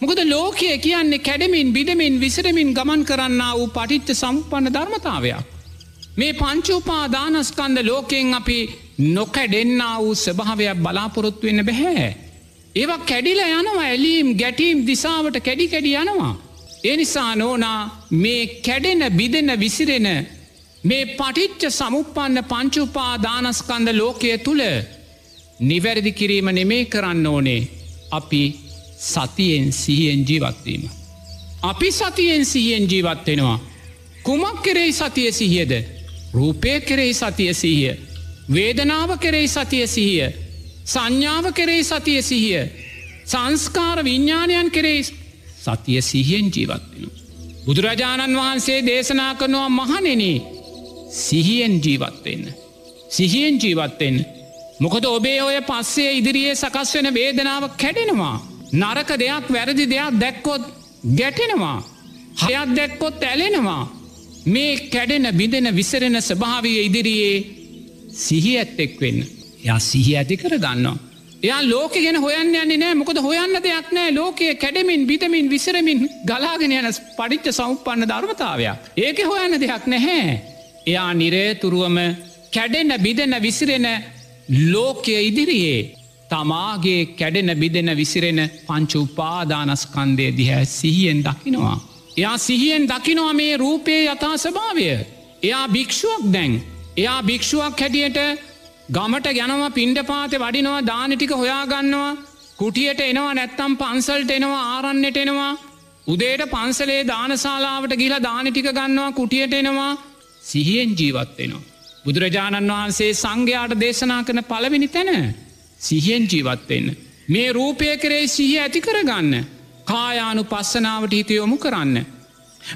මොකද ලෝකය කියන්නේ කැඩමින් බිඩමින් විසරමින් ගමන් කරන්න වූ පටිච්ච සම්පන්න ධර්මතාවයක්. මේ පංචුපා දානස්කන්ද ලෝකයෙන් අපි නොකැඩෙන්න්න වූ ස්භාවයක් බලාපොරොත්තු වෙන්න බැහැ. ඒවා කැඩිල යනවා ඇලීම් ගැටීම් දිසාවට කැඩි කැඩි යනවා. එනිසා නෝනා මේ කැඩෙන බිදෙන විසිරෙන මේ පටිච්ච සමුපන්න පංචුපා දානස්කන්ද ලෝකය තුළ නිවැරදි කිරීම නෙමේ කරන්න ඕනේ අපි සතියෙන් සිහියෙන් ජීවත්වීම. අපි සතියෙන් සිහියෙන් ජීවත්වෙනවා. කුමක් කෙරෙයි සතිය සිහියද රූපය කෙරෙහි සතිය සිහිය. වේදනාව කෙරෙහි සතිය සිහිය. සංඥාව කෙරෙහි සතිය සිහිය. සංස්කාර විඤ්ඥාණයන් කෙරෙහි සතිය සිහියෙන් ජීවත්වෙන. බුදුරජාණන් වහන්සේ දේශනා කරනවා මහනෙන සිහියෙන් ජීවත්වෙන්න. සිහියෙන් ජීවත්වෙන්න. මොකද ඔබේ ඔය පස්සේ ඉදිරියේ සකස් වෙන වේදනාව කැඩෙනවා. නරක දෙයක් වැරදි දෙයක් දැක්කොත් ගැටෙනවා. හයක් දැක්කොත් ඇලෙනවා. මේ කැඩෙන බිඳෙන විසරෙන ස්භාවය ඉදිරියේ සිහි ඇත්තෙක් වෙන්න. යා සිහි ඇති කර ගන්නවා. එයා ලෝක ගෙන හොයන්න යන්නේ නෑ මොකද හොයන්න දෙයක් නෑ ලෝකයේ කැඩමින් බිතමින් විසරමින් ගලාගෙන යන පඩිච්ච සෞපන්න ධර්මතාවයක්. ඒක හොයන්න දෙයක් නැහැ. එයා නිරේතුරුවම කැඩෙන බිදෙන විසිරෙන ලෝකය ඉදිරියේ තමාගේ කැඩෙන බිදෙන විසිරෙන පංචු උපාදානස්කන්දය දිහැ සිහියෙන් දකිනවා. එයා සිහියෙන් දකිනවා මේ රූපයේ යථා ස්භාවය. එයා භික්ෂුවක් දැන්. එයා භික්ෂුවක් හැටියට ගමට ගැනව පින්ඩ පාත වඩිනවා දානටික හොයාගන්නවා කුටියට එනවා නැත්තම් පන්සල්ට එනවා ආරන්නට එනවා උදේට පන්සලේ දානශලාවට ගිලා දානටික ගන්නවා කුටියට එනවා සිහියෙන් ජීවත්වෙනවා. බුදුරජාණන් වහන්සේ සංඝයාට දේශනා කන පළවෙනි තැන සිහියෙන් ජීවත්වෙන්න. මේ රූපය කරේ සිහිය ඇති කරගන්න. කායානු පස්සනාවට හිතයොමු කරන්න.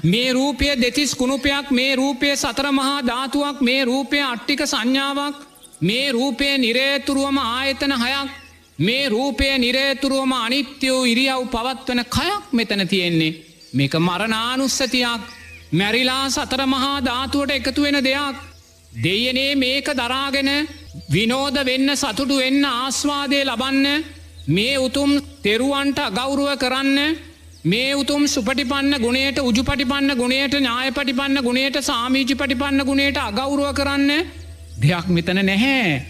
මේ රූපය දෙතිස් කුණුපයක් මේ රූපය සතර මහා ධාතුවක් මේ රූපය අට්ටික සංඥාවක් මේ රූපය නිරේතුරුවම ආයතන හයක් මේ රූපය නිරේතුරුවම අනිත්‍යයෝ ඉරියව් පවත්වන කයක් මෙතන තියෙන්නේ මේක මරණානුස්සතියක් මැරිලා සතර මහා ධාතුවට එකතු වෙන දෙයක් දෙයනේ මේක දරාගෙන විනෝද වෙන්න සතුටු වෙන්න ආස්වාදය ලබන්න මේ උතුම් තෙරුවන්ට ගෞරුව කරන්න මේ උතුම් සුපටිපන්න ගුණයට උජු පටිපන්න ගුණයට ඥාය පටිපන්න ගුණයට සාමීජි පටිපන්න ගුණයට අගෞරුව කරන්න දෙයක් මෙතන නැහැ.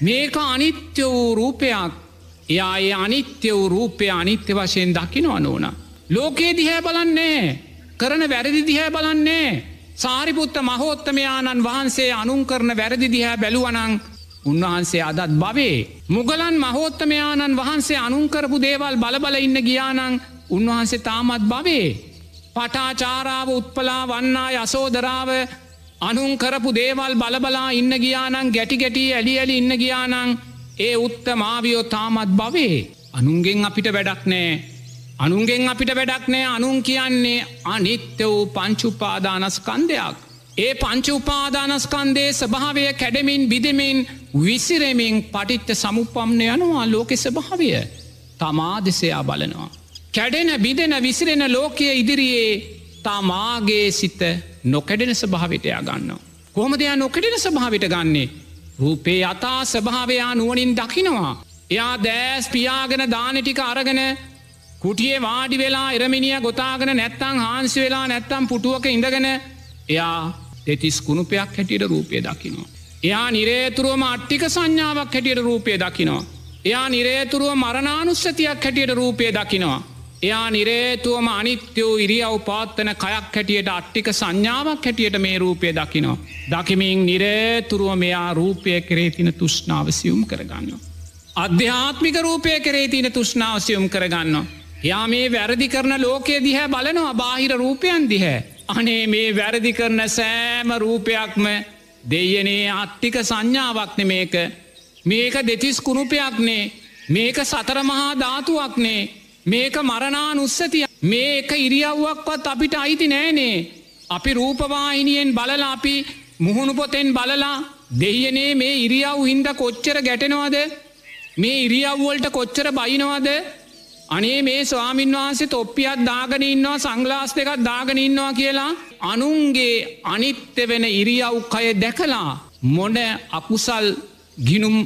මේක අනිත්‍ය වූ රූපයක් එයා ඒ අනිත්‍ය වූ රූපය අනිත්‍ය වශයෙන් දකිනවා නෝන. ලෝකයේ දිහැ බලන්නේ කරන වැරදි දිහැ බලන්නේ සාරිපුත්ත මහෝත්තමයාණන් වහන්සේ අනුන් කරන වැරදි දිහැ බැලුවනං උන්වහන්සේ අදත් බවේ. මුගලන් මහෝත්තමයාණන් වහන්සේ අනුන්කරපු දේවල් බලබල ඉන්න ගියානං උන්වහන්සේ තාමත් බවේ. පටාචාරාව උත්පලා වන්නා යසෝදරාව අනුන්කරපු දේවල් බලබලා ඉන්න ගියානං ගැටි ගැටි ඇලි ඇලි ඉන්න ගියානං ඒ උත්ත මාවියෝ තාමත් බවේ. අනුන්ගෙන් අපිට වැඩක් නෑ. අනුන්ගෙන් අපිට වැඩක් නෑ අනුන් කියන්නේ අනිත්‍ය වූ පංචුපාදානස්කන්දයක්. ඒ පංච උපාදානස්කන්දේ ස්භාවය කැඩමින් බිදමින් විසිරෙමින් පටිත්ත සමුපම්න යනවා ලෝකෙ ස්භාවය තමා දෙසයා බලනවා. කැඩෙන බිදෙන විසිරෙන ලෝකය ඉදිරියේ තමාගේ සිත නොකැඩෙන ස්භාවිටයා ගන්න. කොහොමදයා නොකඩෙන ස්භාවිට ගන්නේ. රූපේ අතා ස්භාවයා නුවනින් දකිනවා. එයා දෑස් පියාගෙන දානටික අරගෙන කුටියේ වාඩි වෙලා එරමිනිිය ගොතාගෙන නැත්තං හාන්සි වෙලා නැත්තම් පුටුවක ඉඳගෙන එයා තෙතිස් කුණුපයක් හැටියට රූපය දකිනවා. එයා නිරේතුරුවම අට්ටික සංඥාවක් හැටියට රූපය දකිනවා. එයා නිරේතුරුව මරණානුස්සතියක් හැටියට රූපය දකිනවා. එයා නිරේතුවම අනිත්‍යෝ ඉරියව් පාත්තන කයක් හැටියට අට්ටික සංඥාවක් හැටියට මේ රූපය දකිනවා. දකිමින් නිරේතුරුව මෙයා රූපය කරේ තින තුෂ්නාවසියුම් කරගන්න. අධ්‍යාත්මික රූපය කරේ තින තුෂ්නාවසියුම් කරගන්න. යා මේ වැරදි කරන ලෝකය දිහැ බලනවා බාහිර රූපයන් දිහැ. අනේ මේ වැරදි කරන සෑම රූපයක්ම දෙයනේ අට්ටික සංඥාවක්න මේක. මේක දෙතිස් කුණුපයක්නේ මේක සතරමහා ධාතුවක්නේ මේක මරණානුස්සතිය. මේක ඉරියව්වක්වත් අපිට අයිති නෑනේ. අපි රූපවාහිනියෙන් බලලා අපි මුහුණු පොතෙන් බලලා දෙයනේ මේ ඉරියව් හින්ද කොච්චර ගැටෙනවාද? මේ ඉරියව්වොල්ට කොච්චර බයිනවාද? අනේ මේ ස්වාමින් වහන්සේ තොප්පියත් දාගෙන ඉන්නවා සංගලාස් දෙකත් දාගෙන ඉන්නවා කියලා අනුන්ගේ අනිත්‍ය වෙන ඉරියව්කය දැකලා මොන අකුසල් ගිනුම්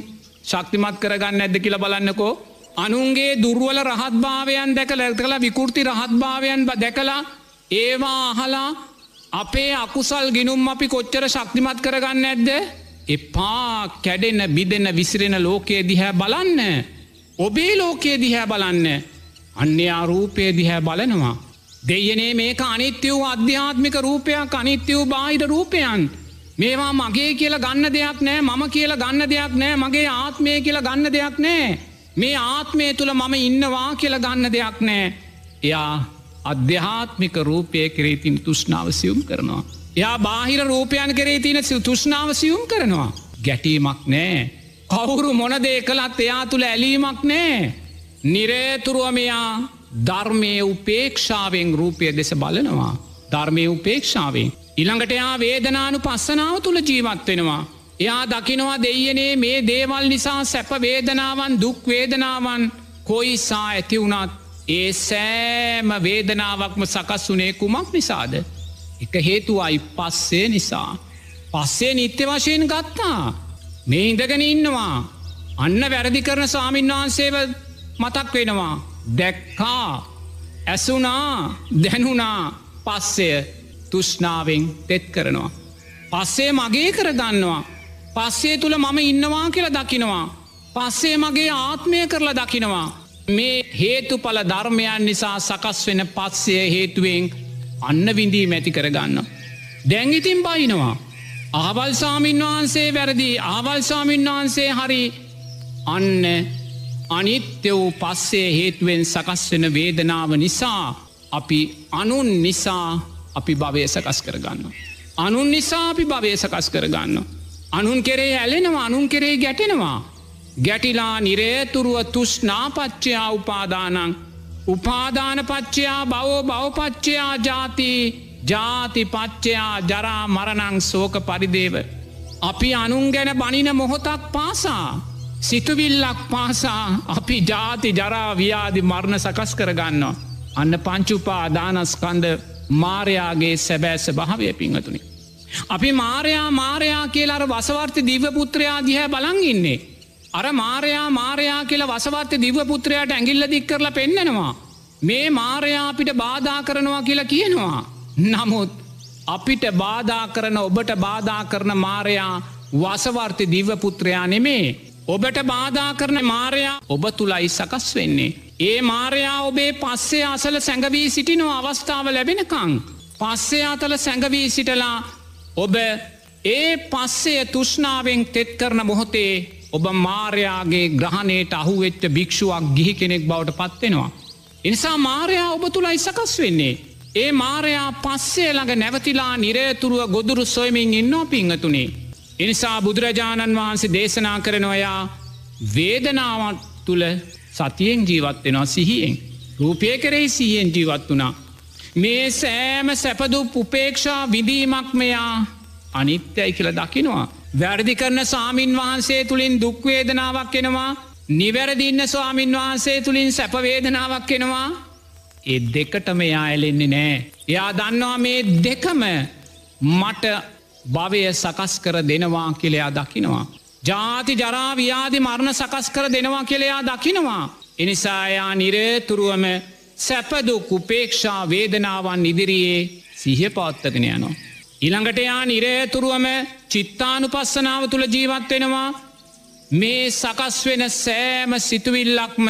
ශක්තිමත් කරගන්න ඇද කියලා බලන්නකෝ. අනුන්ගේ දුර්වල රහත්භාවයන් දැකල ඇතකල විකෘති රහත්භාවයන් දැකලා ඒවා අහලා අපේ අකුසල් ගිනුම් අපි කොච්චර ශක්තිමත් කරගන්න ඇද්ද එපා කැඩෙන බිදෙන විසිරෙන ලෝකයේ දිහැ බලන්න. ඔබේ ලෝකයේ දිහැ බලන්න. අන්‍යයා රූපය දිහැ බලනවා දෙයනේ මේක අනිත්‍ය වූ අධ්‍යාත්මික රූපයක් අනිත්‍ය වූ බාහිර රූපයන් මේවා මගේ කියලා ගන්න දෙයක් නෑ මම කියලා ගන්න දෙයක් නෑ මගේ ආත්මය කියලා ගන්න දෙයක් නෑ මේ ආත්මය තුළ මම ඉන්නවා කියලා ගන්න දෙයක් නෑ එයා අධ්‍යාත්මික රූපය කෙරේතින් තුෂ්නාව සියුම් කරනවා. එයා බාහිර රූපයන් කරේ තින තුෂ්නාව සියුම් කරනවා. ගැටීමක් නෑ. කවුරු මොනදේ කළත් එයා තුළ ඇලීමක් නෑ. නිරේතුරුවමයා ධර්මය උපේක්ෂාවෙන් රූපය දෙස බලනවා. ධර්මය උපේක්ෂාවෙන්. ඉළඟට එයා වේදනානු පස්සනාව තුළ ජීවත් වෙනවා. එයා දකිනවා දෙයනේ මේ දේවල් නිසා සැප වේදනාවන් දුක් වේදනාවන් කොයිසා ඇති වුණත් ඒ සෑම වේදනාවක්ම සකස් වනේ කුමක් නිසාද. එක හේතුවයි පස්සේ නිසා. පස්සේ නිත්‍ය වශයෙන් ගත්තා. මේ ඉඳගෙන ඉන්නවා. අන්න වැරදි කරන සාමීන් වහන්සේව මතක් වෙනවා. දැක්කා ඇසුනා දැනුනා පස්සය තුෂ්නාවෙන් තෙත් කරනවා. පස්සේ මගේ කරගන්නවා. පස්සේ තුළ මම ඉන්නවා කියලා දකිනවා. පස්සේ මගේ ආත්මය කරලා දකිනවා. මේ හේතු පල ධර්මයන් නිසා සකස් වෙන පත්සය හේතුවෙන් අන්න විඳී මැති කරගන්න. දැංගිතින් බයිනවා. ආවල් සාමීන් වහන්සේ වැරදි ආවල් සාමීන් වහන්සේ හරි අන්න අනිත්‍ය වූ පස්සේ හේතුවෙන් සකස් වෙන වේදනාව නිසා අපි අනුන් නිසා අපි භවය සකස් කරගන්න. අනුන් නිසා අපි භවය සකස් කරගන්න. අනුන් කෙරේ ඇලෙනවා අනුන් කෙරේ ගැටෙනවා. ගැටිලා නිරේතුරුව තුෂ්නාපච්චයා උපාදානං උපාදානපච්චයා බවෝ බවපච්චයා ජාති ජාති පච්චයා ජරා මරණං සෝක පරිදේව. අපි අනුන් ගැන බනින මොහොතක් පාසා. සිතුවිල්ලක් පාසා අපි ජාති ජරා ව්‍යාදි මරණ සකස් කරගන්නවා. අන්න පංචුපා දානස්කන්ද මාරයාගේ සැබෑස භාවය පිංහතුනි. අපි මාරයා මාරයා කියලාර වසවර්ති දිවපුත්‍රයා දිහැ බලං ඉන්නේ. අර මාරයා මාරයා කියලා වසවර්ත දිවපුත්‍රයාට ඇගිල්ල දික් කරලා පෙන්නෙනවා. මේ මාරයා අපිට බාධා කරනවා කියලා කියනවා. නමුත් අපිට බාධා කරන ඔබට බාධා කරන මාරයා වසවර්ති දිවපුත්‍රයා නෙමේ. ඔබට බාධා කරන මාරයා ඔබ තුළයි සකස් වෙන්නේ. ඒ මාරයා ඔබේ පස්සේ අසල සැඟවී සිටිනෝ අවස්ථාව ලැබෙනකං. පස්සේ අතල සැඟවී සිටලා ඔබ ඒ පස්සේ තුෂ්නාවෙන් තෙත් කරන මොහොතේ ඔබ මාරයාගේ ග්‍රහණයට අහුවෙච්ච භික්ෂුවක් ගිහි කෙනෙක් බවට පත්වෙනවා. එනිසා මාරයා ඔබ තුළයි සකස් වෙන්නේ. ඒ මාරයා පස්සේ ළඟ නැවතිලා නිරේතුරුව ගොදුරු සොයමින් ඉන්නෝ පිංහතුනේ. එනිසා බුදුරජාණන් වහන්සේ දේශනා කරනොයා වේදනාවත් තුළ සතියෙන් ජීවත්වෙනවා සිහියෙන්. රූපය කරෙහි සිහියෙන් ජීවත් වනා. මේ සෑම සැපදු උපේක්ෂා විදීමක් මෙයා අනිත්‍යයි කියල දකිනවා. වැරදි කරන සාමීන් වහන්සේ තුළින් දුක්වේදනාවක් එනවා නිවැරදින්න ස්වාමීන් වහන්සේ තුළින් සැපවේදනාවක් එනවා ඒ දෙකටම යා එලෙන්නේ නෑ. එයා දන්නවා මේ දෙකම මට භවය සකස් කර දෙනවා කෙළයා දකිනවා. ජාති ජරාව්‍යාදි මරණ සකස් කර දෙනවා කෙළයා දකිනවා. එනිසායා නිරේතුරුවම සැපදුක් උපේක්ෂා වේදනාවන් ඉදිරියේ සිහ පවත්තගෙන යනවා. ඉළඟට යා නිරේතුරුවම චිත්තානු පස්සනාව තුළ ජීවත් වෙනවා මේ සකස් වෙන සෑම සිතුවිල්ලක්ම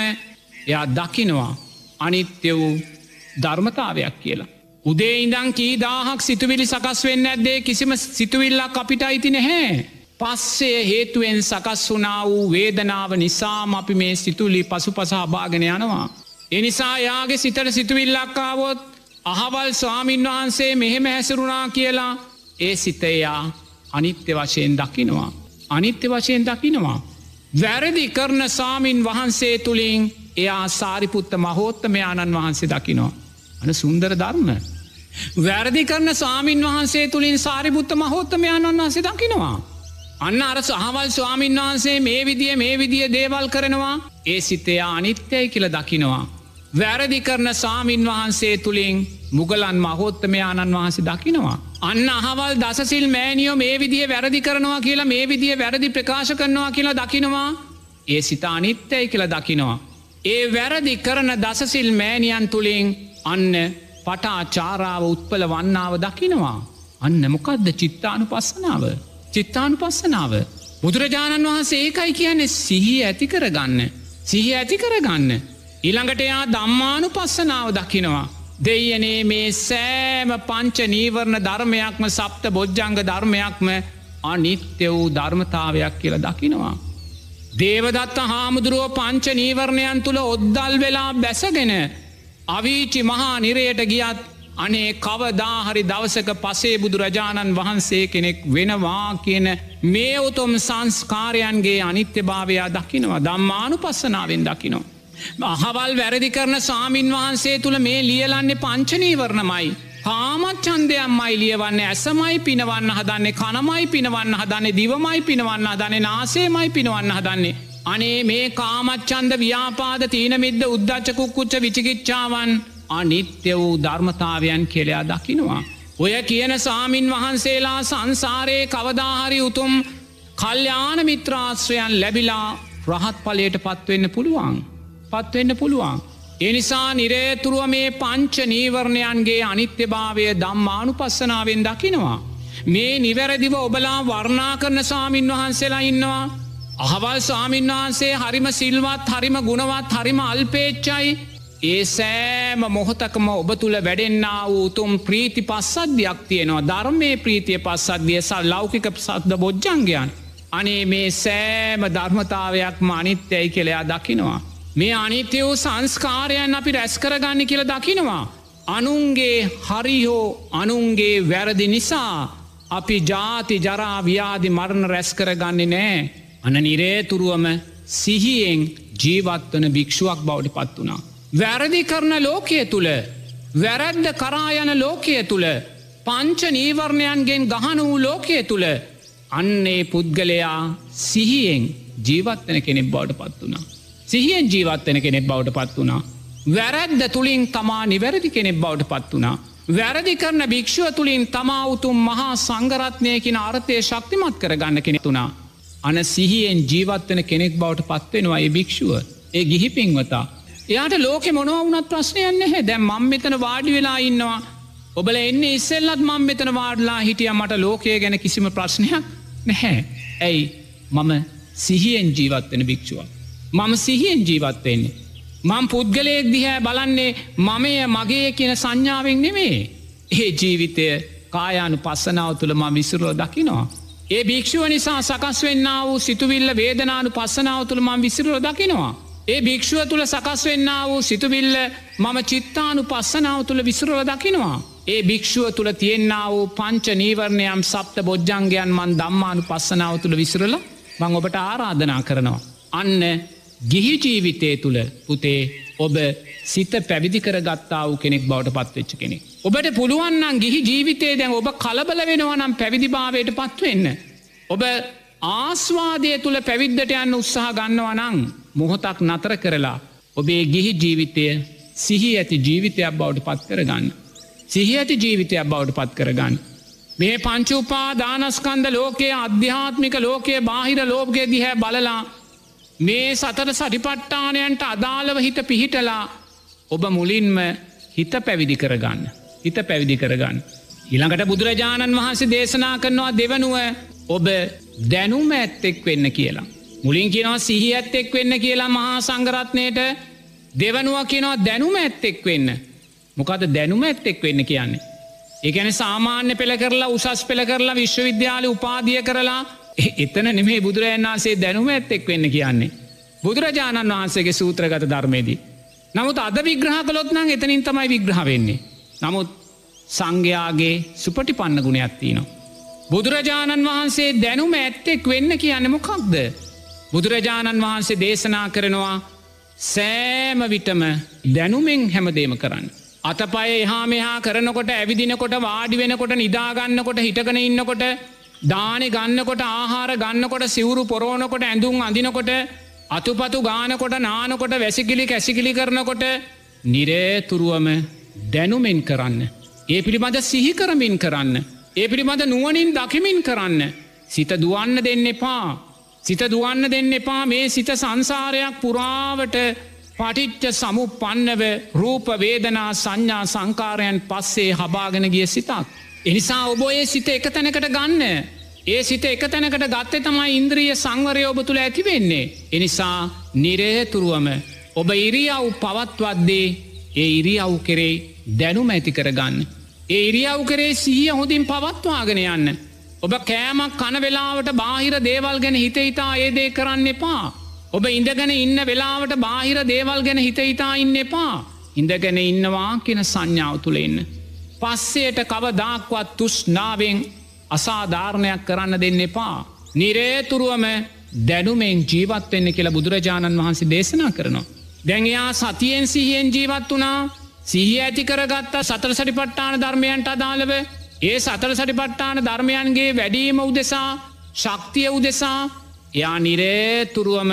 එයා දකිනවා අනිත්‍ය වූ ධර්මතාවයක් කියලා. උදේ ඉඳං කීදාහක් සිතුවිලි සකස් වෙන්න ඇද්දේ කිසිම සිතුවිල්ලක් අපිට අයිති නැහැ. පස්සේ හේතුවෙන් සකස් වනා වූ වේදනාව නිසාම අපි මේ සිතුලි පසු පස අභාගෙන යනවා. එනිසා යාගේ සිතට සිතුවිල්ලක්කාවොත් අහවල් ස්වාමීන් වහන්සේ මෙහෙම හැසරුණා කියලා ඒ සිතයා අනිත්‍ය වශයෙන් දකිනවා. අනිත්‍ය වශයෙන් දකිනවා. වැරදි කරන සාමීන් වහන්සේ තුළින් එයා සාරිපුත්ත මහෝත්තමයාණන් වහන්සේ දකිනවා. අන සුන්දර ධර්ම. වැරදි කරන සාමීන් වහන්සේ තුළින් සාරිපුත්ත මහෝත්තමයාණන් වහන්සේ දකිනවා. අන්න අර සහවල් ස්වාමීන් වහන්සේ මේ විදිිය මේ විදිිය දේවල් කරනවා ඒ සිතයා අනිත්‍යයි කියල දකිනවා. වැරදි කරන සාමීන් වහන්සේ තුළින් මුගලන් මහෝත්තමයාණන් වහන්සේ දකිනවා. අන්න අහවල් දසසිල් මෑනියෝ මේ විදිිය වැරදි කරනවා කියලා මේ විදිිය වැරදි ප්‍රකාශ කරනවා කියලා දකිනවා ඒ සිත අනිත්‍යයි කියලා දකිනවා. ඒ වැරදි කරන දසසිල් මෑනියන් තුළින් අන්න පටා චාරාව උත්පල වන්නාව දකිනවා. අන්න මොකක්ද චිත්තානු පස්සනාව. චිත්තානු පස්සනාව. බුදුරජාණන් වහන්සේ ඒකයි කියන්නේ සිහි ඇති කරගන්න. සිහි ඇති කරගන්න. ඉළඟට එයා දම්මානු පස්සනාව දකිනවා. දෙයනේ මේ සෑම පංච නීවරණ ධර්මයක්ම සප්ත බොජ්ජංග ධර්මයක්ම අනිත්‍ය වූ ධර්මතාවයක් කියලා දකිනවා. දේවදත්ත හාමුදුරුව පංච නීවරණයන් තුළ ඔද්දල් වෙලා බැසගෙන අවීචි මහා නිරයට ගියත් අනේ කවදාහරි දවසක පසේ බුදුරජාණන් වහන්සේ කෙනෙක් වෙනවා කියන මේ උතුම් සංස්කාරයන්ගේ අනිත්‍යභාවයා දකිනවා දම්මානු පස්සනාවෙන් දකිනවා. අහවල් වැරදි කරන සාමීන් වහන්සේ තුළ මේ ලියලන්නේ පංචනීවරණමයි. කාමච්චන්දයම්මයි ලියවන්න ඇසමයි පිනවන්න හදන්නේ කනමයි පිනවන්න හදන්නේ දිවමයි පිනවන්න හදන්නේ නාසේමයි පිනවන්න හදන්නේ. අනේ මේ කාමච්චන්ද ව්‍යාපාද තීනමිද්ද උද්දච්චකුක්කුච්ච විචිකිච්ඡාවන් අනිත්‍ය වූ ධර්මතාවයන් කෙළයා දකිනවා. ඔය කියන සාමීන් වහන්සේලා සංසාරයේ කවදාහරි උතුම් කල්්‍යාන මිත්‍රාශ්‍රයන් ලැබිලා රහත් පලයට පත්වෙන්න පුළුවන්. පත්වෙන්න පුළුවන්. එනිසා නිරේතුරුව මේ පංච නීවරණයන්ගේ අනිත්‍යභාවය දම්මානු පස්සනාවෙන් දකිනවා. මේ නිවැරදිව ඔබලා වර්ණා කරන සාමීන් වහන්සේලා ඉන්නවා. අහවල් සාමීන් වහන්සේ හරිම සිල්වත් හරිම ගුණවත් හරිම අල්පේච්චයි ඒ සෑම මොහොතකම ඔබ තුළ වැඩෙන්න්න වූ උතුම් ප්‍රීති පස්සද්ධයක් තියෙනවා ධර්මය ප්‍රීතිය පස්සද්ධිය සල් ලෞකික සද්ද බොජ්ජංගයන්. අනේ මේ සෑම ධර්මතාවයක්ම අනිත්‍යයි කෙළයා දකිනවා. මේ අනිත්‍ය වූ සංස්කාරයන් අපි රැස් කරගන්න කියල දකිනවා. අනුන්ගේ හරිහෝ අනුන්ගේ වැරදි නිසා අපි ජාති ජරා ව්‍යාධි මරණ රැස් කරගන්නේ නෑ. අන නිරේතුරුවම සිහියෙන් ජීවත්වන භික්ෂුවක් බවට පත් වනා. වැරදි කරන ලෝකය තුළ වැරැද්ද කරායන ලෝකය තුළ පංච නීවරණයන්ගෙන් ගහන වූ ලෝකය තුළ අන්නේ පුද්ගලයා සිහියෙන් ජීවත්වන කෙනෙක් බවට පත් වනා. සිහියෙන් ජීවත්වන කෙනෙක් බවට පත් වනා. වැරැද්ද තුළින් තමා නිවැරදි කෙනෙක් බවට පත් වනා. වැරදි කරන භික්ෂුව තුළින් තමා උතුම් මහා සංගරත්නයකින අර්ථය ශක්තිමත් කරගන්න කෙනෙතුනා. අන සිහියෙන් ජීවත්වන කෙනෙක් බවට පත්වෙනවා ඒ භික්ෂුව ඒ ගිහි පින්වතා. එයාට ලෝක මොනවුනත් ප්‍රශ්නයන්න හැ දැම් මං මෙතන වාඩි වෙලා ඉන්නවා. ඔබල එන්නේ ඉස්සෙල්ලත් මං මෙතන වාඩලා හිටිය මට ලෝකය ගැන කිසිම ප්‍රශ්නයක් නැහැ. ඇයි මම සිහියෙන් ජීවත්වෙන භික්ෂුවක්. මම සිහියෙන් ජීවත්වවෙන්නේ. මං පුද්ගලයෙක් දිහැ බලන්නේ මමය මගේ කියන සංඥාවෙන් නෙමේ. ඒ ජීවිතය කායානු පස්සනාව තුළ ම විසුරෝ දකිනවා. ඒ භික්ෂුව නිසා සකස් වෙන්න වූ සිතුවිල්ල වේදනානු පස්සනාව තුළ මං විසිරෝ දකිනවා. ඒ භික්ෂුව තුළ සකස් වෙන්න වූ සිතුවිල්ල මම චිත්තානු පස්සනාව තුළ විසුරව දකිනවා. ඒ භික්ෂුව තුළ තියෙන්න්න වූ පංච නීවරණයම් සප්ත බොජ්ජංගයන් මන් දම්මානු පස්සනාව තුළ විසිරල මං ඔබට ආරාධනා කරනවා. අන්න ගිහි ජීවිතය තුළ පුතේ ඔබ සිත පැවිදි කර ගත්තා වූ කෙනෙක් බවට පත්වෙච්ච කෙනෙක්. ඔබට පුළුවන්නම් ගිහි ජීවිතේ දැන් ඔබ කලබල වෙනවනම් පැවිදිභාවයට පත්වවෙන්න. ඔබ ආස්වාදය තුළ පැවිද්දට යන්න උත්සාහ ගන්නවනං මොහොතක් නතර කරලා ඔබේ ගිහි ජීවිතය සිහි ඇති ජීවිතයක් බවට පත් කරගන්න. සිහි ඇති ජීවිතයක් බවට පත් කරගන්න. මේ පංචුපා දානස්කන්ද ලෝකයේ අධ්‍යාත්මික ලෝකයේ බාහිර ලෝකයේ දිහැ බලලා මේ සතර සටිපට්ටානයන්ට අදාළව හිත පිහිටලා ඔබ මුලින්ම හිත පැවිදි කරගන්න. හිත පැවිදි කරගන්න. ඉළඟට බුදුරජාණන් වහන්සේ දේශනා කරනවා දෙවනුව ඔබ දැනුම ඇත්තෙක් වෙන්න කියලා. මුලින් කියනවා සිහි ඇත්තෙක් වෙන්න කියලා මහා සංගරත්නයට දෙවනුව කියනවා දැනුම ඇත්තෙක් වෙන්න. මොකද දැනුම ඇත්තෙක් වෙන්න කියන්නේ. ඒගැන සාමාන්‍ය පෙළ කරලා උසස් පෙළ කරලා විශ්වවිද්‍යාල උපාදිය කරලා එතන නෙමේ බුදුරජන් වහන්සේ දැනුම ඇත්තෙක් වෙන්න කියන්නේ. බුදුරජාණන් වහන්සේගේ සූත්‍රගත ධර්මේදී. නමුත් අද විග්‍රහ කළොත් නම් එතනින් තමයි විග්‍රහ වෙන්නේ. නමුත් සංඝයාගේ සුපටි පන්න ගුණයක් තියනවා. බුදුරජාණන් වහන්සේ දැනුම ඇත්තෙක් වෙන්න කියන්න මොකක්ද. බුදුරජාණන් වහන්සේ දේශනා කරනවා සෑම විටම දැනුමෙන් හැමදේම කරන්න. අතපය එහා මෙහා කරනකොට ඇවිදිනකොට වාඩි වෙනකොට නිදාගන්නකොට හිටගෙන ඉන්නකොට දානෙ ගන්නකොට ආහාර ගන්නකොට සිවුරු පොරෝණකොට ඇඳුම් අඳනකොට අතුපතු ගානකොට නානකොට වැසිකිලි කැසිකිලි කරනකොට නිරේතුරුවම දැනුමෙන් කරන්න. ඒ පිළිබඳ සිහිකරමින් කරන්න. ඒ පිළිබඳ නුවනින් දකිමින් කරන්න. සිත දුවන්න දෙන්න එපා. සිත දුවන්න දෙන්න එපා මේ සිත සංසාරයක් පුරාවට පටිච්ච සමු පන්නව රූප වේදනා සංඥා සංකාරයන් පස්සේ හබාගෙන ගිය සිතක්. එනිසා ඔබෝයේ සිත එක තැනකට ගන්න. ඒ සිත එක තැනකට ගත්තේ තමයි ඉන්ද්‍රිය සංවරය ඔබ තුළ ඇතිවෙන්නේ. එනිසා නිරේතුරුවම ඔබ ඉරියව් පවත්වද්දේ ඒ ඉරියව් කෙරෙයි දැනුම ඇති කරගන්න. ඒ ඉරියව් කරේ සීය හොඳින් පවත්වාගෙන යන්න. ඔබ කෑමක් කන වෙලාවට බාහිර දේවල් ගැන හිතහිතා ඒදේ කරන්න එපා. ඔබ ඉඳගෙන ඉන්න වෙලාවට බාහිර දේවල් ගැන හිතහිතා ඉන්න එපා. ඉඳගෙන ඉන්නවා කියෙන සංඥාව තුළ ඉන්න. පස්සයට කවදාක්වත් තුෂ්නාවෙන් අසාධාරණයක් කරන්න දෙන්න එපා. නිරේතුරුවම දැනුමෙන් ජීවත්වෙන්න කියලා බුදුරජාණන් වහන්සේ දේශනා කරනවා. දැන්යා සතියෙන් සිහියෙන් ජීවත් වනා සිහිය ඇති කරගත්තා සතර සටිපට්ටාන ධර්මයන්ට අදාළව ඒ සතර සටිපට්ටාන ධර්මයන්ගේ වැඩීම උදෙසා ශක්තිය උදෙසා යා නිරේතුරුවම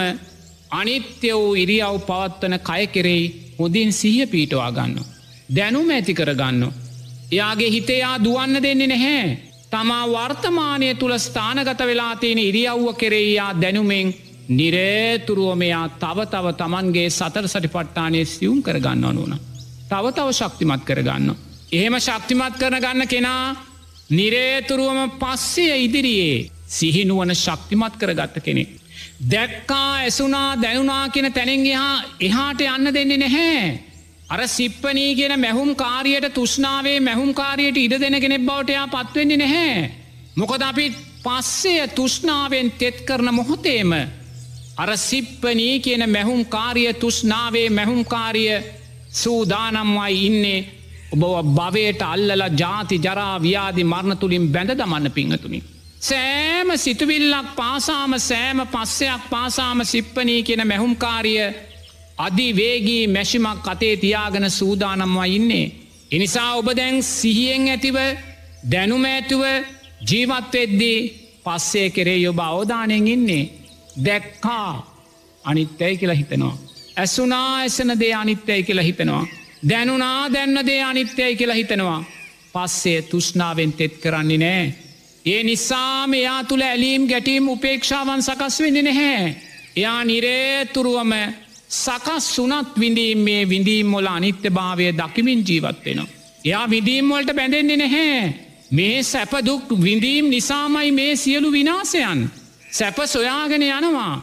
අනිත්‍ය වූ ඉරියව් පවත්වන කය කෙරෙයි හොදින් සිහිය පීටවා ගන්න. දැනුම ඇති කරගන්න. එයාගේ හිතයා දුවන්න දෙන්නේ නැහැ. තමා වර්තමානය තුළ ස්ථානගත වෙලා තියෙන ඉරියව්ව කෙරෙයියා දැනුමෙන් නිරේතුරුවමයා තව තව තමන්ගේ සතර සටිපට්ටානය සියුම් කරගන්න ඕනුන. තව තව ශක්තිමත් කරගන්න. එහෙම ශක්තිමත් කරන ගන්න කෙනා නිරේතුරුවම පස්සේ ඉදිරියේ සිහිනුවන ශක්තිමත් කරගත්ත කෙනෙක්. දැක්කා ඇසුනා දැනුනා කියෙන තැනෙන්ගහා එහාට යන්න දෙන්නේ නැහැ. අර සිප්පනී කියෙන මැහුම් කාරියට තුෂ්නාවේ මැහුම් කාරයට ඉඩ දෙන කෙනෙක් බවටයා පත්වෙන්නේ නැහැ. මොකද අපි පස්සේ තුෂ්නාවෙන් තෙත් කරන මොහොතේම. අර සිප්පනී කියන මැහුම් කාරිය තුෂ්නාවේ මැහුම්කාරිය සූදානම්වයි ඉන්නේ ඔබ භවයට අල්ලල ජාති ජරා ව්‍යාදි මරණ තුළින් බැඳ දමන්න පිංහතුනි. සෑම සිතුවිල්ලක් පාසාම සෑම පස්සයක් පාසාම සිප්පනී කියෙන මැහුම්කාරිය අධිවේගී මැෂිමක් අතේ තියාගෙන සූදානම්වා ඉන්නේ. එනිසා ඔබ දැන් සිහියෙන් ඇතිව දැනුම ඇතුව ජීවත්වෙද්දී පස්සේ කෙරේ යොබ අවධානයෙන් ඉන්නේ. දැක්කා අනිත්‍යයි කියලා හිතනවා. ඇසුනා ඇසන දේ අනිත්‍යයි කියලා හිතනවා. දැනුනා දැන්න දේ අනිත්‍යයි කියලා හිතනවා. පස්සේ තුෂ්නාවෙන් තෙත් කරන්නේ නෑ. ඒ නිසාම එයා තුළ ඇලීම් ගැටීම් උපේක්ෂාවන් සකස් වෙන්න නැහැ. එයා නිරේතුරුවම සකස් සුනත් විඳීම් මේ විඳීම්මොල අනිත්‍ය භාවය දකිමින් ජීවත්වෙනවා. එයා විදීම්වලට බැඳෙන්නේ නැහැ. මේ සැපදුක් විඳීම් නිසාමයි මේ සියලු විනාසයන්. සැප සොයාගෙන යනවා.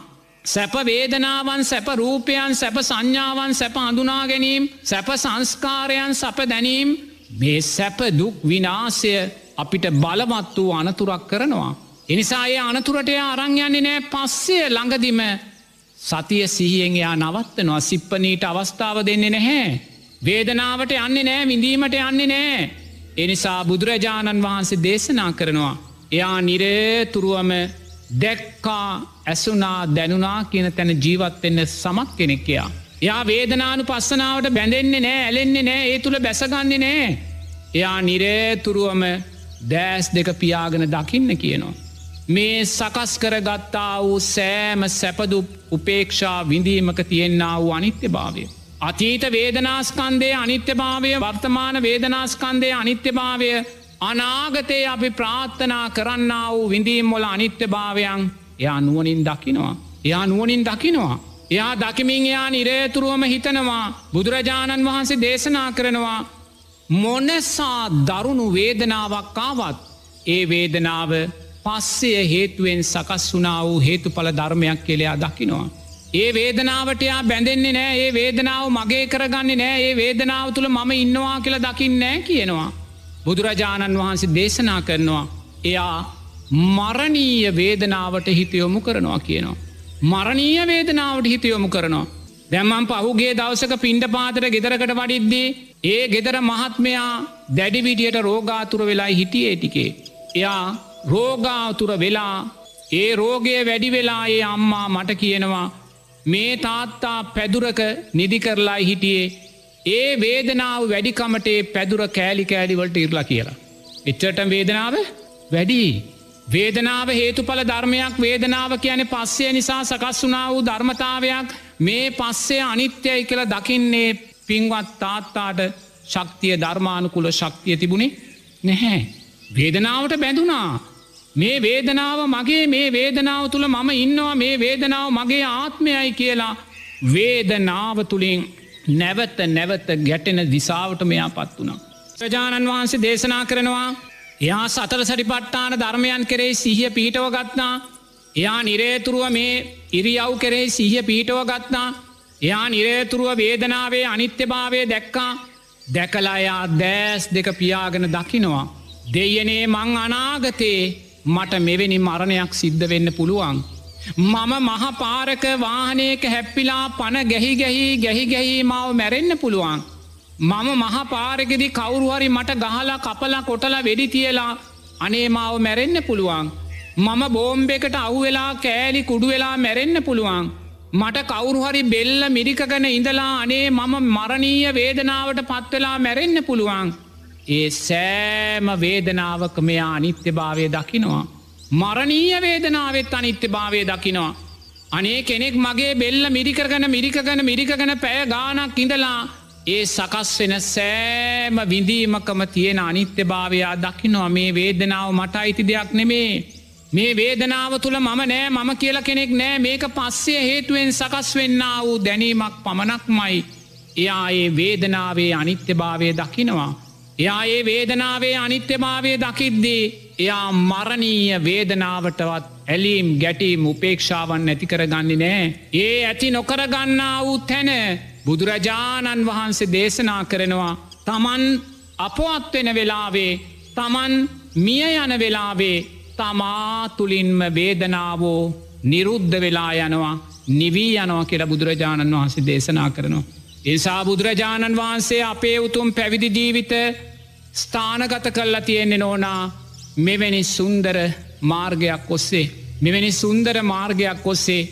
සැප වේදනාවන් සැප රූපයන් සැප සංඥාවන් සැප අඳුනා ගැනීම් සැප සංස්කාරයන් සැප දැනීම් මේ සැප දුක් විනාසය අපිට බලවත් වූ අනතුරක් කරනවා. එනිසා ඒ අනතුරට අරං යන්නේ නෑ පස්සේ ළඟදිම සතිය සිහියෙන් එයා නවත්තනවා සිප්පනීට අවස්ථාව දෙන්නේ නැහැ. වේදනාවට යන්නේ නෑ විඳීමට යන්නේ නෑ. එනිසා බුදුරජාණන් වහන්සේ දේශනා කරනවා. එයා නිරේතුරුවම දැක්කා ඇසුනා දැනුනා කියන තැන ජීවත්වෙන්න සමත් කෙනෙක්කයා. යා වේදනානු පස්සනාවට බැඳෙන්නේ නෑ ඇලෙන්නේ නෑ ඒ තුළ බැසගන්නේ නෑ. එයා නිරේතුරුවම දෑස් දෙක පියාගෙන දකින්න කියනවා. මේ සකස් කරගත්තා වූ සෑම සැපදු උපේක්ෂා විඳීමක තියෙන්න්න වූ අනිත්‍ය භාවය. අතීත වේදනාස්කන්දේ අනිත්‍ය භාවය වර්තමාන වේදනාස්කන්දේ අනිත්‍ය භාවය අනාගතයේ අපි ප්‍රාත්ථනා කරන්න වූ විඳීම්මොල අනිත්‍ය භාවයන් එයා නුවනින් දකිනවා. එයා නුවනින් දකිනවා. එයා දකිමින් එයා නිරේතුරුවම හිතනවා බුදුරජාණන් වහන්සේ දේශනා කරනවා මොනසා දරුණු වේදනාවක් කාවත් ඒ වේදනාව පස්සය හේතුවෙන් සකස් වුනා වූ හේතුඵල ධර්මයක් කෙළයා දකිනවා. ඒ වේදනාවටයා බැඳෙන්නේ නෑ ඒ වේදනාව මගේ කරගන්නේ නෑ ඒ වේදනාව තුළ මම ඉන්නවා කියලා දකින්නෑ කියනවා. බුදුරජාණන් වහන්සේ දේශනා කරනවා. එයා මරණීය වේදනාවට හිතයොමු කරනවා කියනවා. මරණීය වේදනාවට හිතයොමු කරනවා. දැම්මම් පහුගේ දවසක පින්ඩ පාතර ගෙදරකට වඩිද්දී ඒ ගෙදර මහත්මයා දැඩිවිටියට රෝගාතුර වෙලා හිටියේ ටිකේ. එයා රෝගාතුර වෙලා ඒ රෝගය වැඩි වෙලා ඒ අම්මා මට කියනවා මේ තාත්තා පැදුරක නිදි කරලා හිටියේ ඒ වේදනාව වැඩිකමටේ පැදුර කෑලි කෑඩිවලට ඉරලා කියලා. එච්චට වේදනාව වැඩි. වේදනාව හේතුඵල ධර්මයක් වේදනාව කියන පස්සේ නිසා සකස් වුනා වූ ධර්මතාවයක් මේ පස්සේ අනිත්‍යයි කියල දකින්නේ පින්වත් තාත්තාට ශක්තිය ධර්මානුකුල ශක්තිය තිබුණේ නැහැ. වේදනාවට බැඳුනා. මේ වේදනාව මගේ මේ වේදනාව තුළ මම ඉන්නවා මේ වේදනාව මගේ ආත්මයයි කියලා වේදනාව තුළින් නැවත නැවත ගැටෙන දිසාවට මෙයා පත් වුණා. ප්‍රජාණන් වහන්සේ දේශනා කරනවා එයා සතර සටිපට්ටාන ධර්මයන් කරේ සිහිය පිහිටව ගත්නා එයා නිරේතුරුව මේ ඉරියව් කරේ සිහිය පිහිටව ගත්නා එයා නිරේතුරුව වේදනාවේ අනිත්‍යභාවය දැක්කා දැකලායා දෑස් දෙක පියාගෙන දකිනවා. දෙයනේ මං අනාගතයේ මට මෙවැනි මරණයක් සිද්ධ වෙන්න පුළුවන්. මම මහපාරක වාහනයක හැප්පිලා පණ ගැහි ගැහි ගැහි ගැහි මාව මැරෙන්න්න පුළුවන්. මම මහපාරගෙදි කවුරුහරි මට ගහලා කපලා කොටල වෙඩි තියලා අනේ මාව මැරෙන්න්න පුළුවන්. මම බෝම්බෙකට අව්වෙලා කෑලි කුඩු වෙලා මැරෙන්න්න පුළුවන්. මට කවුරුහරි බෙල්ල මිරිකගන ඉඳලා අනේ මම මරණීය වේදනාවට පත්වෙලා මැරෙන්න්න පුළුවන්. ඒ සෑම වේදනාවක මෙයා අනිත්‍ය භාවය දකිනවා. මරණීය වේදනාවත් අනිත්‍ය භාවය දකිනවා. අනේ කෙනෙක් මගේ බෙල්ල මිරිකරගන මිරිකගන මිරිකගන පැය ගානක් ඉඳලා ඒ සකස් වෙන සෑම විඳීමකම තියෙන අනිත්‍ය භාවයා දකිනවා මේ වේදනාව මට අයිති දෙයක් නෙමේ. මේ වේදනාව තුළ මම නෑ මම කියල කෙනෙක් නෑ මේක පස්සේ හේතුවෙන් සකස් වෙන්න වූ දැනීමක් පමණක්මයි. එයා ඒ වේදනාවේ අනිත්‍ය භාවය දකිනවා. එයා ඒ වේදනාවේ අනිත්‍යභාවය දකිද්දී එයා මරණීය වේදනාවටවත් ඇලීම් ගැටීම් උපේක්ෂාවන් නැතිකර ගන්නේ නෑ. ඒ ඇති නොකරගන්නා වූ තැන බුදුරජාණන් වහන්සේ දේශනා කරනවා තමන් අපොත්වෙන වෙලාවේ තමන් මිය යන වෙලාවේ තමා තුළින්ම වේදනාවෝ නිරුද්ධ වෙලා යනවා නිවී යනවා කියලා බුදුරජාණන් වහන්සේ දේශනා කරනවා. එසා බුදුරජාණන් වහන්සේ අපේ උතුම් පැවිදි ජීවිත ස්ථානගත කල්ලා තියෙන්නේ නෝනා මෙවැනි සුන්දර මාර්ගයක් ඔස්සේ මෙවැනි සුන්දර මාර්ගයක් ඔස්සේ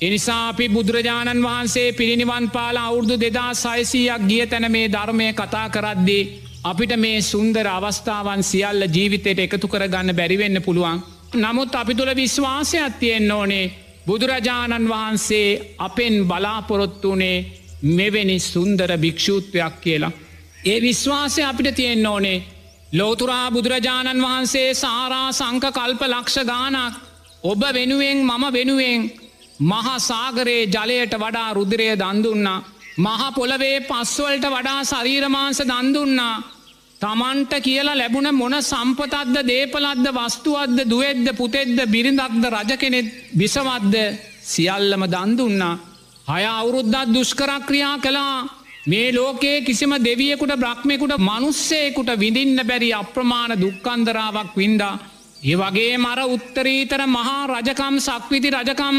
එනිසා අපි බුදුරජාණන් වහන්සේ පිරිනිවන් පාලා අවුරදු දෙදා සයිසීයක් ගිය තැන මේ ධර්මය කතා කරද්දී අපිට මේ සුන්දර අවස්ථාවන් සියල්ල ජීවිතයට එකතු කරගන්න බැරිවෙන්න පුළුවන්. නමුත් අපි තුළ විශ්වාසයක් තියෙන් ඕනේ බුදුරජාණන් වහන්සේ අපෙන් බලාපොරොත්තුනේ මෙවැනි සුන්දර භික්‍ෂූත්වයක් කියලා. ඒ විශ්වාසය අපිට තියෙන්න්න ඕනේ ලෝතුරා බුදුරජාණන් වහන්සේ සාරා සංක කල්ප ලක්ෂ ගානක් ඔබ වෙනුවෙන් මම වෙනුවෙන් මහා සාගරයේ ජලයට වඩා රුදිරය දන්දුන්නා. මහා පොළවේ පස්වලට වඩා ශරීරමාංස දන්දුන්නා. තමන්ට කියලා ලැබුණ මොන සම්පතත්ද දේපලද්ද වස්තුවත්ද දුවෙද්ද පුතෙද්ද බිරිඳක්ද රජ කෙනෙත් විසවද්ද සියල්ලම දන්දුන්නා. හය අවුරුද්දත් දුෂ්කරක්‍රියා කළා මේ ලෝකයේ කිසිම දෙවියෙකුට බ්‍රහ්මයකුට මනුස්සේකුට විඳින්න බැරි අප්‍රමාණ දුක්කන්දරාවක් වින්දා. ඒ වගේ මර උත්තරීතර මහා රජකම් සක්විති රජකම්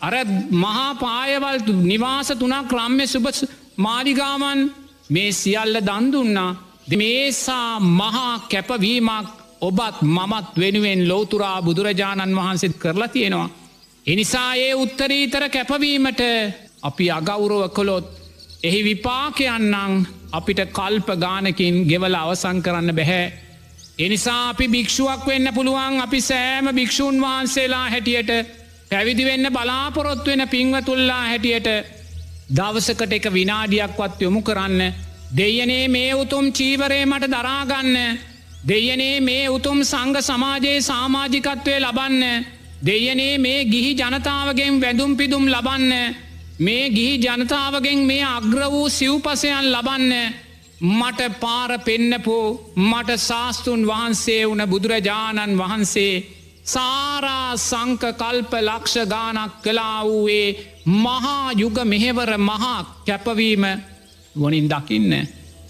අර මහා පායවල් නිවාස තුනක් ක්‍රම්ය සුභ මාරිගාවන් මේ සියල්ල දන්දුන්නා. මේසා මහා කැපවීමක් ඔබත් මමත් වෙනුවෙන් ලෝතුරා බුදුරජාණන් වහන්සේත් කරලා තියෙනවා. එනිසා ඒ උත්තරීතර කැපවීමට අපි අගෞරව කොළොත් එහි විපාකයන්නම් අපිට කල්ප ගානකින් ගෙවල අවසං කරන්න බැහැ. එනිසා අපි භික්ෂුවක් වෙන්න පුළුවන් අපි සෑම භික්‍ෂූන් වහන්සේලා හැටියට පැවිදි වෙන්න බලාපොරොත්තු වෙන පින්වතුල්ලා හැටියට දවසකට එක විනාඩියක්වත් යොමු කරන්න. දෙයනේ මේ උතුම් චීවරය මට දරාගන්න. දෙයනේ මේ උතුම් සංග සමාජයේ සාමාජිකත්වය ලබන්න. දෙයනේ මේ ගිහි ජනතාවගෙන් වැදුම් පිදුම් ලබන්න. මේ ගිහි ජනතාවගෙන් මේ අග්‍ර වූ සිව්පසයන් ලබන්න මට පාර පෙන්නපෝ මට ශාස්තුන් වහන්සේ වන බුදුරජාණන් වහන්සේ සාරා සංක කල්ප ලක්ෂ ගානක් කලා වූයේ මහා යුග මෙහෙවර මහා කැපවීම වනින් දකින්න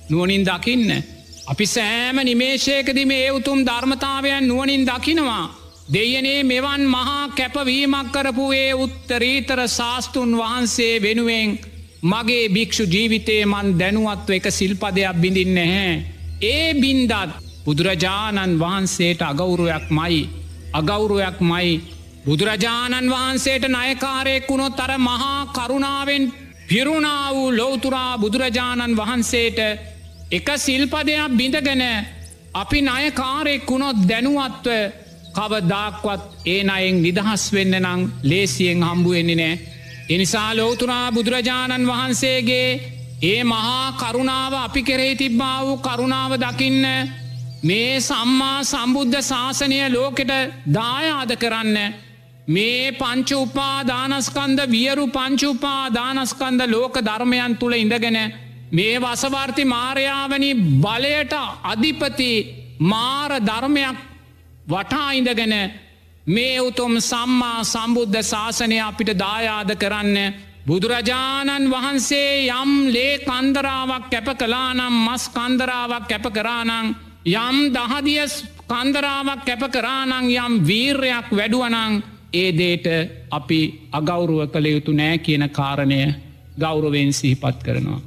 නුවනින් දකින්න. අපි සෑම නිමේශයකද මේ උතුම් ධර්මතාවයන් නුවනින් දකිනවා. දෙයනේ මෙවන් මහා කැපවීමක් කරපු ඒ උත්තරීතර ශාස්තුන් වහන්සේ වෙනුවෙන් මගේ භික්‍ෂු ජීවිතේ මන් දැනුවත්ව එක සිල්පදයක් බිඳින්න හැ. ඒ බින්දත් බුදුරජාණන් වහන්සේට අගෞරුවක් මයි. අගෞරුවක් මයි. බුදුරජාණන් වහන්සේට නයකාරයෙක් වුණොත් අර මහා කරුණාවෙන් පිරුණා වූ ලෝතුරා බුදුරජාණන් වහන්සේට එක සිල්පදයක් බිඳගෙන අපි නයකාරයෙක් වුණොත් දැනුවත්ව කවදාක්වත් ඒ අයෙන් නිදහස් වෙන්න නං ලේසියෙන් හම්බුවෙන්නේ නෑ. එනිසා ලෝතුරා බුදුරජාණන් වහන්සේගේ ඒ මහා කරුණාව අපි කෙරෙහි තිබ්බා වූ කරුණාව දකින්න මේ සම්මා සම්බුද්ධ ශාසනය ලෝකෙට දායාද කරන්න මේ පංච උපා දානස්කන්ද වියරු පංචුපා දානස්කන්ද ලෝක ධර්මයන් තුළ ඉඳගෙන මේ වසවර්ති මාරයාවනි බලයට අධිපති මාර ධර්මයක් වටා ඉඳගෙන මේ උතුම් සම්මා සම්බුද්ධ ශාසනය අපිට දායාද කරන්න බුදුරජාණන් වහන්සේ යම් ලේ කන්දරාවක් කැප කලානම් මස් කන්දරාවක් කැප කරානං යම් දහදිය කන්දරාවක් කැප කරානං යම් වීර්යක් වැඩුවනං ඒ දේට අපි අගෞරුව කළ යුතු නෑ කියන කාරණය ගෞරවෙන් සිහිපත් කරනවා.